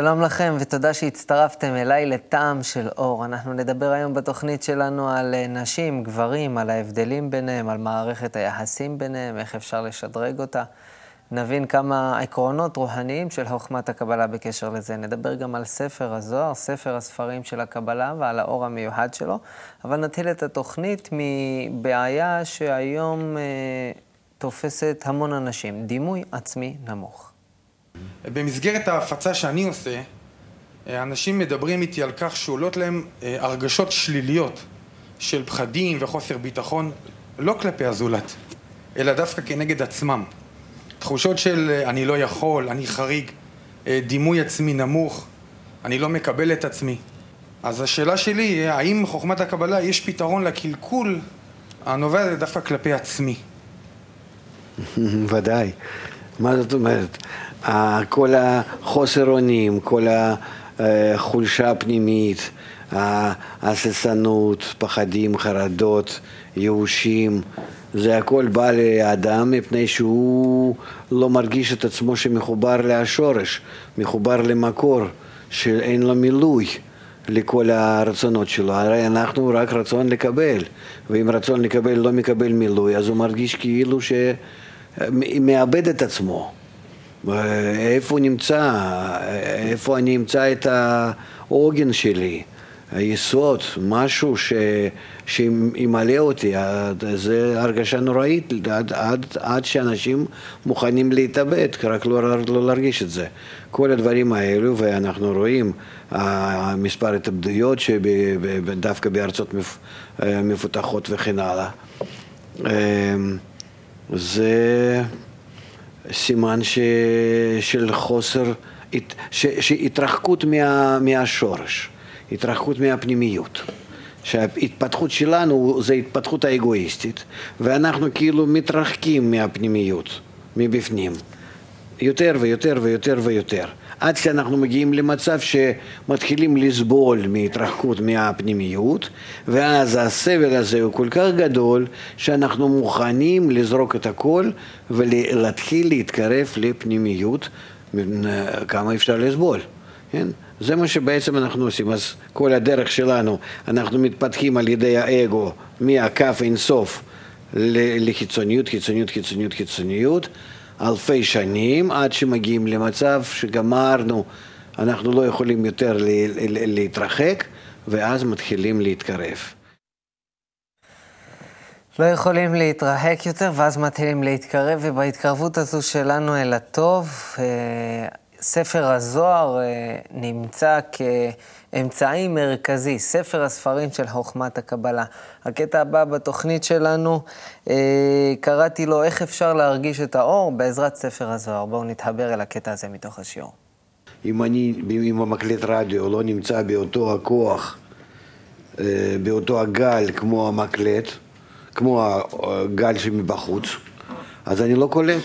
שלום לכם ותודה שהצטרפתם אליי לטעם של אור. אנחנו נדבר היום בתוכנית שלנו על אה, נשים, גברים, על ההבדלים ביניהם, על מערכת היחסים ביניהם, איך אפשר לשדרג אותה. נבין כמה עקרונות רוהניים של חוכמת הקבלה בקשר לזה. נדבר גם על ספר הזוהר, ספר הספרים של הקבלה ועל האור המיוחד שלו. אבל נתחיל את התוכנית מבעיה שהיום אה, תופסת המון אנשים, דימוי עצמי נמוך. במסגרת ההפצה שאני עושה, אנשים מדברים איתי על כך שעולות להם אה, הרגשות שליליות של פחדים וחוסר ביטחון, לא כלפי הזולת, אלא דווקא כנגד עצמם. תחושות של אה, אני לא יכול, אני חריג, אה, דימוי עצמי נמוך, אני לא מקבל את עצמי. אז השאלה שלי היא, האם חוכמת הקבלה יש פתרון לקלקול הנובע דווקא כלפי עצמי? ודאי. מה זאת אומרת? כל החוסר אונים, כל החולשה הפנימית, ההססנות, פחדים, חרדות, ייאושים, זה הכל בא לאדם מפני שהוא לא מרגיש את עצמו שמחובר לשורש, מחובר למקור, שאין לו מילוי לכל הרצונות שלו. הרי אנחנו רק רצון לקבל, ואם רצון לקבל לא מקבל מילוי, אז הוא מרגיש כאילו שמאבד את עצמו. איפה נמצא, איפה אני אמצא את העוגן שלי, היסוד, משהו ש, שימלא אותי, זה הרגשה נוראית עד, עד, עד שאנשים מוכנים להתאבד, רק לא, לא להרגיש את זה. כל הדברים האלו, ואנחנו רואים מספר התאבדויות שדווקא בארצות מפותחות וכן הלאה. זה... סימן ש... של חוסר, ש... שהתרחקות מה... מהשורש, התרחקות מהפנימיות. שההתפתחות שלנו זה התפתחות האגואיסטית, ואנחנו כאילו מתרחקים מהפנימיות, מבפנים, יותר ויותר ויותר ויותר. עד שאנחנו מגיעים למצב שמתחילים לסבול מהתרחקות מהפנימיות, ואז הסבל הזה הוא כל כך גדול, שאנחנו מוכנים לזרוק את הכל ולהתחיל להתקרב לפנימיות, כמה אפשר לסבול, כן? זה מה שבעצם אנחנו עושים. אז כל הדרך שלנו, אנחנו מתפתחים על ידי האגו מהכף אינסוף לחיצוניות, חיצוניות, חיצוניות, חיצוניות. אלפי שנים עד שמגיעים למצב שגמרנו, אנחנו לא יכולים יותר להתרחק ואז מתחילים להתקרב. לא יכולים להתרחק יותר ואז מתחילים להתקרב ובהתקרבות הזו שלנו אל הטוב אה, ספר הזוהר אה, נמצא כאמצעי מרכזי, ספר הספרים של חוכמת הקבלה. הקטע הבא בתוכנית שלנו, אה, קראתי לו איך אפשר להרגיש את האור בעזרת ספר הזוהר. בואו נתחבר אל הקטע הזה מתוך השיעור. אם אני, אם המקלט רדיו לא נמצא באותו הכוח, אה, באותו הגל כמו המקלט, כמו הגל שמבחוץ, אז אני לא קולט.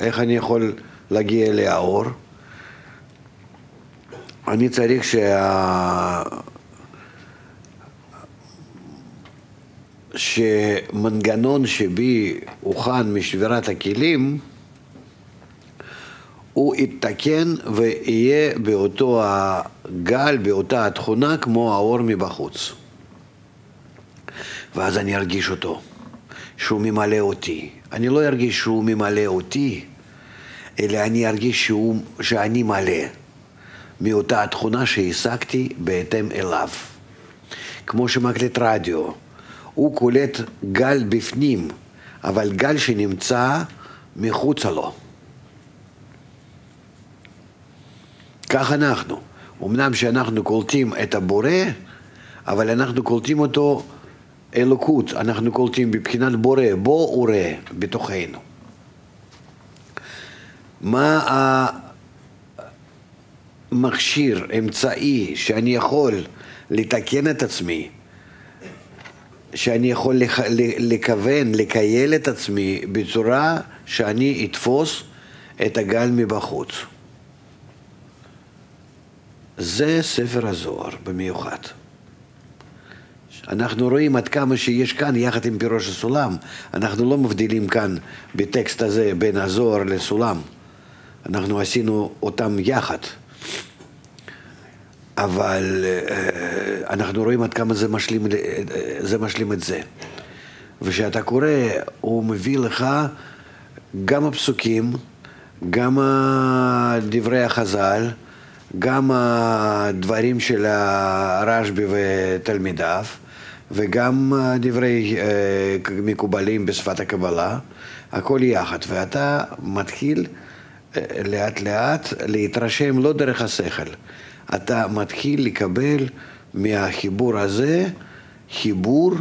איך אני יכול להגיע אל האור? אני צריך שה... שמנגנון שבי הוכן משבירת הכלים הוא יתקן ויהיה באותו הגל, באותה התכונה כמו האור מבחוץ. ואז אני ארגיש אותו, שהוא ממלא אותי. אני לא ארגיש שהוא ממלא אותי, אלא אני ארגיש שהוא, שאני מלא מאותה התכונה שהשגתי בהתאם אליו. כמו שמקלט רדיו, הוא קולט גל בפנים, אבל גל שנמצא מחוצה לו. כך אנחנו. אמנם שאנחנו קולטים את הבורא, אבל אנחנו קולטים אותו אלוקות, אנחנו קולטים בבחינת בורא, בו ורא בתוכנו. מה המכשיר, אמצעי, שאני יכול לתקן את עצמי, שאני יכול לכוון, לקייל את עצמי בצורה שאני אתפוס את הגל מבחוץ. זה ספר הזוהר במיוחד. אנחנו רואים עד כמה שיש כאן יחד עם פירוש הסולם, אנחנו לא מבדילים כאן בטקסט הזה בין הזוהר לסולם. אנחנו עשינו אותם יחד. אבל אה, אנחנו רואים עד כמה זה משלים, זה משלים את זה. וכשאתה קורא, הוא מביא לך גם הפסוקים, גם דברי החז"ל, גם הדברים של הרשב"י ותלמידיו, וגם דברי אה, מקובלים בשפת הקבלה, הכל יחד. ואתה מתחיל אה, לאט לאט להתרשם לא דרך השכל, אתה מתחיל לקבל מהחיבור הזה חיבור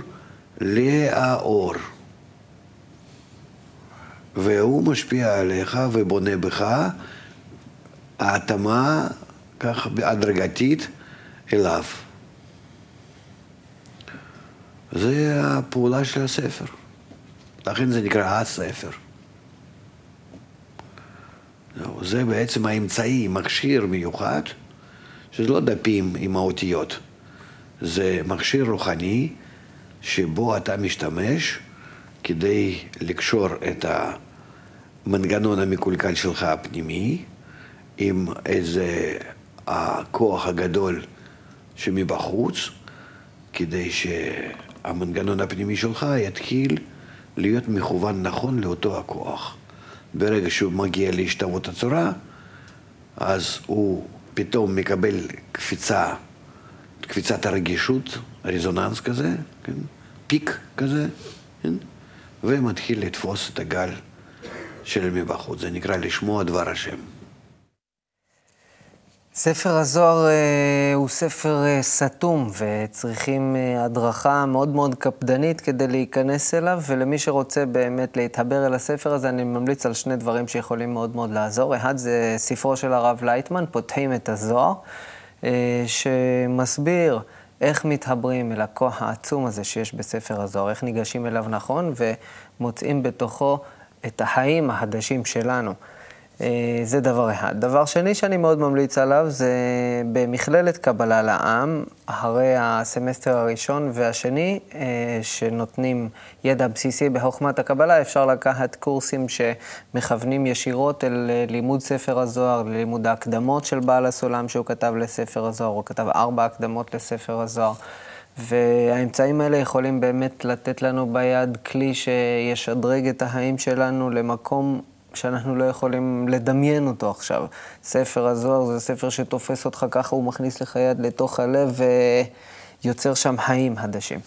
לאור. והוא משפיע עליך ובונה בך ההתאמה כך הדרגתית אליו. זה הפעולה של הספר. לכן זה נקרא הספר. זה בעצם האמצעי, מכשיר מיוחד, שזה לא דפים עם האותיות, זה מכשיר רוחני שבו אתה משתמש כדי לקשור את המנגנון המקולקל שלך הפנימי עם איזה הכוח הגדול שמבחוץ, כדי שהמנגנון הפנימי שלך יתחיל להיות מכוון נכון לאותו הכוח. ברגע שהוא מגיע להשתוות הצורה, אז הוא פתאום מקבל קפיצה, קפיצת הרגישות, רזוננס כזה, כן? פיק כזה, כן? ומתחיל לתפוס את הגל של מבחוץ. זה נקרא לשמוע דבר השם. ספר הזוהר אה, הוא ספר אה, סתום, וצריכים אה, הדרכה מאוד מאוד קפדנית כדי להיכנס אליו, ולמי שרוצה באמת להתחבר אל הספר הזה, אני ממליץ על שני דברים שיכולים מאוד מאוד לעזור. אחד זה ספרו של הרב לייטמן, פותחים את הזוהר, אה, שמסביר איך מתחברים אל הכוח העצום הזה שיש בספר הזוהר, איך ניגשים אליו נכון, ומוצאים בתוכו את החיים החדשים שלנו. אה, זה דבר אחד. דבר שני שאני מאוד ממליץ עליו זה במכללת קבלה לעם, אחרי הסמסטר הראשון והשני, אה, שנותנים ידע בסיסי בחוכמת הקבלה, אפשר לקחת קורסים שמכוונים ישירות אל אה, לימוד ספר הזוהר, ללימוד ההקדמות של בעל הסולם שהוא כתב לספר הזוהר, הוא כתב ארבע הקדמות לספר הזוהר. והאמצעים האלה יכולים באמת לתת לנו ביד כלי שישדרג את החיים שלנו למקום שאנחנו לא יכולים לדמיין אותו עכשיו. ספר הזוהר זה ספר שתופס אותך ככה, הוא מכניס לך יד לתוך הלב ויוצר שם חיים חדשים.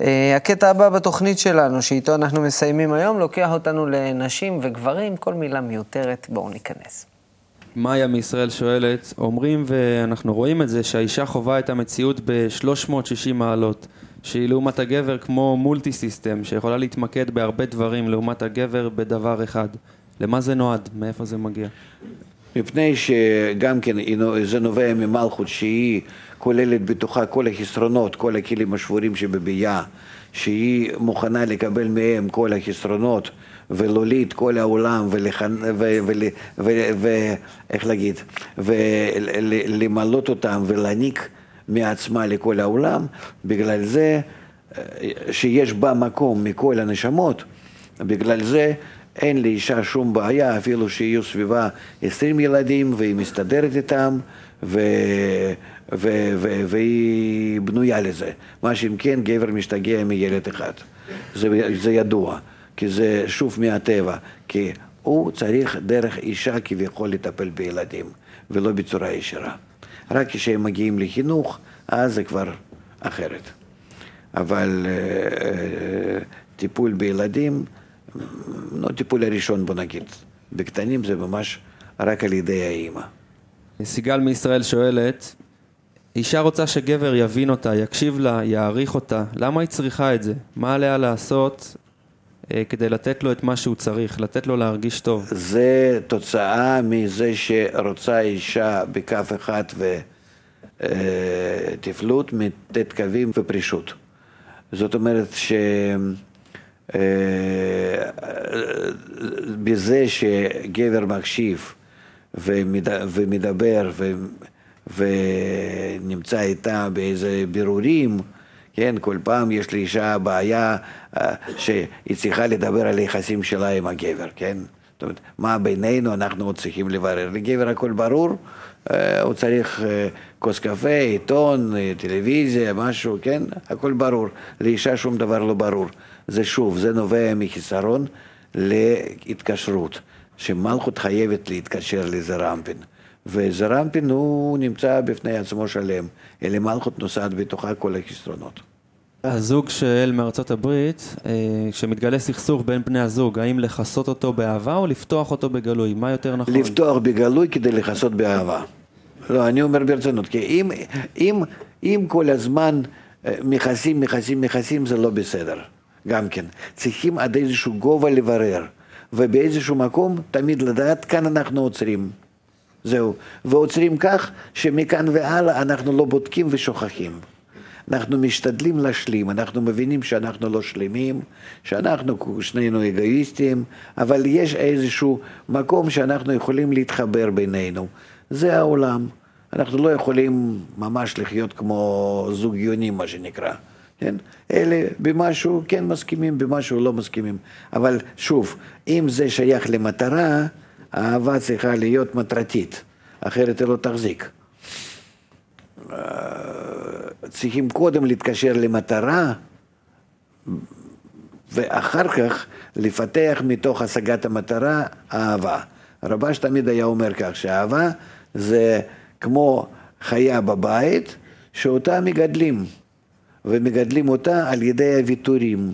אה, הקטע הבא בתוכנית שלנו, שאיתו אנחנו מסיימים היום, לוקח אותנו לנשים וגברים, כל מילה מיותרת, בואו ניכנס. מאיה מישראל שואלת, אומרים ואנחנו רואים את זה שהאישה חווה את המציאות ב-360 מעלות, שהיא לעומת הגבר כמו מולטי סיסטם, שיכולה להתמקד בהרבה דברים לעומת הגבר בדבר אחד. למה זה נועד? מאיפה זה מגיע? מפני שגם כן זה נובע ממלכות שהיא כוללת בתוכה כל החסרונות, כל הכלים השבורים שבביאה, שהיא מוכנה לקבל מהם כל החסרונות ולהוליד כל העולם ואיך להגיד, ולמלות אותם ולהעניק מעצמה לכל העולם, בגלל זה אה, שיש בה מקום מכל הנשמות, בגלל זה אין לאישה שום בעיה, אפילו שיהיו סביבה 20 ילדים והיא מסתדרת איתם ו... ו... ו... והיא בנויה לזה. מה שאם כן, גבר משתגע מילד אחד. זה, זה ידוע, כי זה שוב מהטבע, כי הוא צריך דרך אישה כביכול לטפל בילדים, ולא בצורה ישירה. רק כשהם מגיעים לחינוך, אז זה כבר אחרת. אבל uh, טיפול בילדים לא טיפול הראשון בוא נגיד. בקטנים זה ממש רק על ידי האימא. סיגל מישראל שואלת, אישה רוצה שגבר יבין אותה, יקשיב לה, יעריך אותה, למה היא צריכה את זה? מה עליה לעשות אה, כדי לתת לו את מה שהוא צריך, לתת לו להרגיש טוב? זה תוצאה מזה שרוצה אישה בכף אחד וטפלות, אה, מט' קווים ופרישות. זאת אומרת ש... אה, בזה שגבר מקשיב ומדבר ונמצא איתה באיזה בירורים, כן, כל פעם יש לאישה בעיה אה, שהיא צריכה לדבר על היחסים שלה עם הגבר, כן? זאת אומרת, מה בינינו אנחנו עוד צריכים לברר. לגבר הכל ברור, אה, הוא צריך כוס קפה, עיתון, טלוויזיה, משהו, כן? הכל ברור. לאישה שום דבר לא ברור. זה שוב, זה נובע מחיסרון להתקשרות, שמלכות חייבת להתקשר לזרמפין. וזרמפין הוא נמצא בפני עצמו שלם, אלא מלכות נוסעת בתוכה כל החסרונות. הזוג של מארצות הברית, אה, כשמתגלה סכסוך בין בני הזוג, האם לכסות אותו באהבה או לפתוח אותו בגלוי? מה יותר נכון? לפתוח בגלוי כדי לכסות באהבה. לא, אני אומר ברצינות, כי אם, אם, אם כל הזמן אה, מכסים, מכסים, מכסים, זה לא בסדר, גם כן. צריכים עד איזשהו גובה לברר, ובאיזשהו מקום תמיד לדעת, כאן אנחנו עוצרים. זהו. ועוצרים כך שמכאן והלאה אנחנו לא בודקים ושוכחים. אנחנו משתדלים להשלים, אנחנו מבינים שאנחנו לא שלמים, שאנחנו שנינו אגואיסטים, אבל יש איזשהו מקום שאנחנו יכולים להתחבר בינינו. זה העולם. אנחנו לא יכולים ממש לחיות כמו זוג יונים, מה שנקרא. כן? אלה במשהו כן מסכימים, במשהו לא מסכימים. אבל שוב, אם זה שייך למטרה, האהבה צריכה להיות מטרתית, אחרת היא לא תחזיק. צריכים קודם להתקשר למטרה, ואחר כך לפתח מתוך השגת המטרה אהבה. רבש תמיד היה אומר כך, שאהבה זה כמו חיה בבית, שאותה מגדלים, ומגדלים אותה על ידי הוויתורים,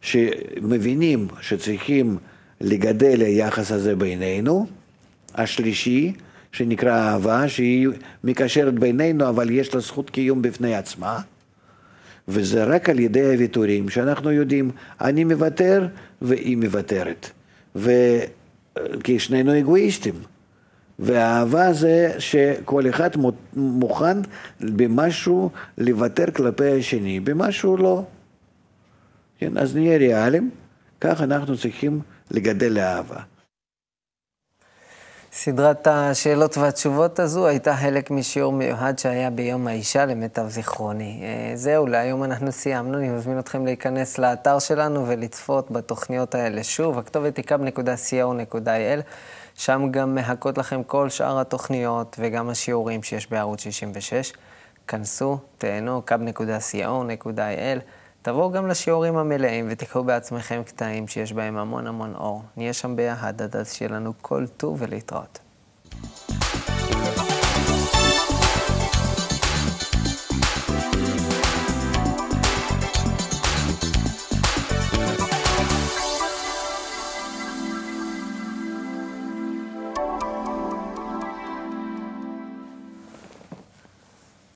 שמבינים שצריכים לגדל היחס הזה בינינו. השלישי, שנקרא אהבה, שהיא מקשרת בינינו, אבל יש לה זכות קיום בפני עצמה. וזה רק על ידי הוויתורים, שאנחנו יודעים, אני מוותר והיא מוותרת. ו... כי שנינו אגואיסטים. ואהבה זה שכל אחד מוכן במשהו לוותר כלפי השני, במשהו לא. כן, אז נהיה ריאליים, כך אנחנו צריכים לגדל לאהבה. סדרת השאלות והתשובות הזו הייתה חלק משיעור מיוחד שהיה ביום האישה למיטב זיכרוני. אה, זהו, להיום אנחנו סיימנו. אני מזמין אתכם להיכנס לאתר שלנו ולצפות בתוכניות האלה שוב. הכתובת היא kub.co.il, שם גם מחכות לכם כל שאר התוכניות וגם השיעורים שיש בערוץ 66. כנסו, תהנו, kub.co.il. תבואו גם לשיעורים המלאים ותקחו בעצמכם קטעים שיש בהם המון המון אור. נהיה שם ביחד עד אז שיהיה לנו כל טוב ולהתראות.